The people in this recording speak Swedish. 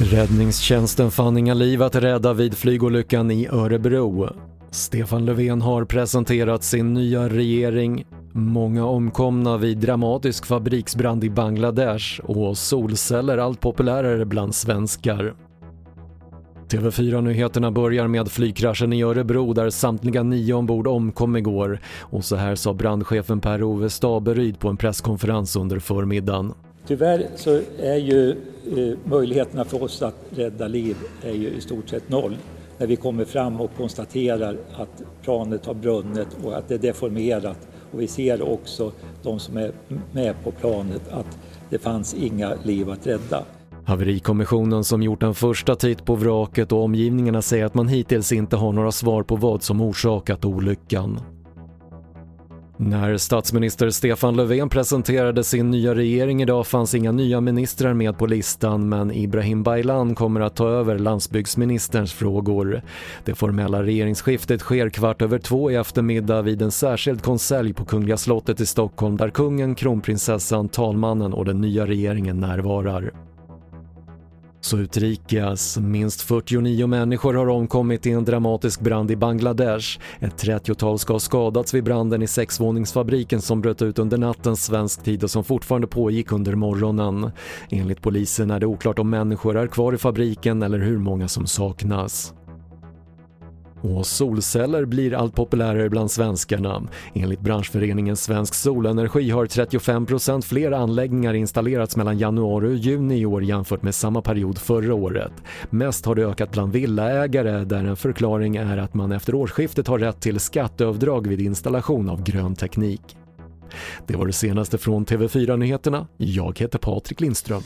Räddningstjänsten fann inga liv att rädda vid flygolyckan i Örebro. Stefan Löfven har presenterat sin nya regering. Många omkomna vid dramatisk fabriksbrand i Bangladesh och solceller allt populärare bland svenskar. TV4-nyheterna börjar med flygkraschen i Örebro där samtliga nio ombord omkom igår och så här sa brandchefen Per-Ove Staberyd på en presskonferens under förmiddagen. Tyvärr så är ju eh, möjligheterna för oss att rädda liv är ju i stort sett noll när vi kommer fram och konstaterar att planet har brunnit och att det är deformerat. Och vi ser också, de som är med på planet, att det fanns inga liv att rädda. Haverikommissionen som gjort en första titt på vraket och omgivningarna säger att man hittills inte har några svar på vad som orsakat olyckan. När statsminister Stefan Löfven presenterade sin nya regering idag fanns inga nya ministrar med på listan men Ibrahim Baylan kommer att ta över landsbygdsministerns frågor. Det formella regeringsskiftet sker kvart över två i eftermiddag vid en särskild konselj på Kungliga slottet i Stockholm där kungen, kronprinsessan, talmannen och den nya regeringen närvarar. Så utrikes, minst 49 människor har omkommit i en dramatisk brand i Bangladesh. Ett 30-tal ska ha skadats vid branden i sexvåningsfabriken som bröt ut under natten svensk tid och som fortfarande pågick under morgonen. Enligt polisen är det oklart om människor är kvar i fabriken eller hur många som saknas. Och solceller blir allt populärare bland svenskarna. Enligt branschföreningen Svensk Solenergi har 35% fler anläggningar installerats mellan januari och juni i år jämfört med samma period förra året. Mest har det ökat bland villaägare där en förklaring är att man efter årsskiftet har rätt till skatteavdrag vid installation av grön teknik. Det var det senaste från TV4 Nyheterna. Jag heter Patrik Lindström.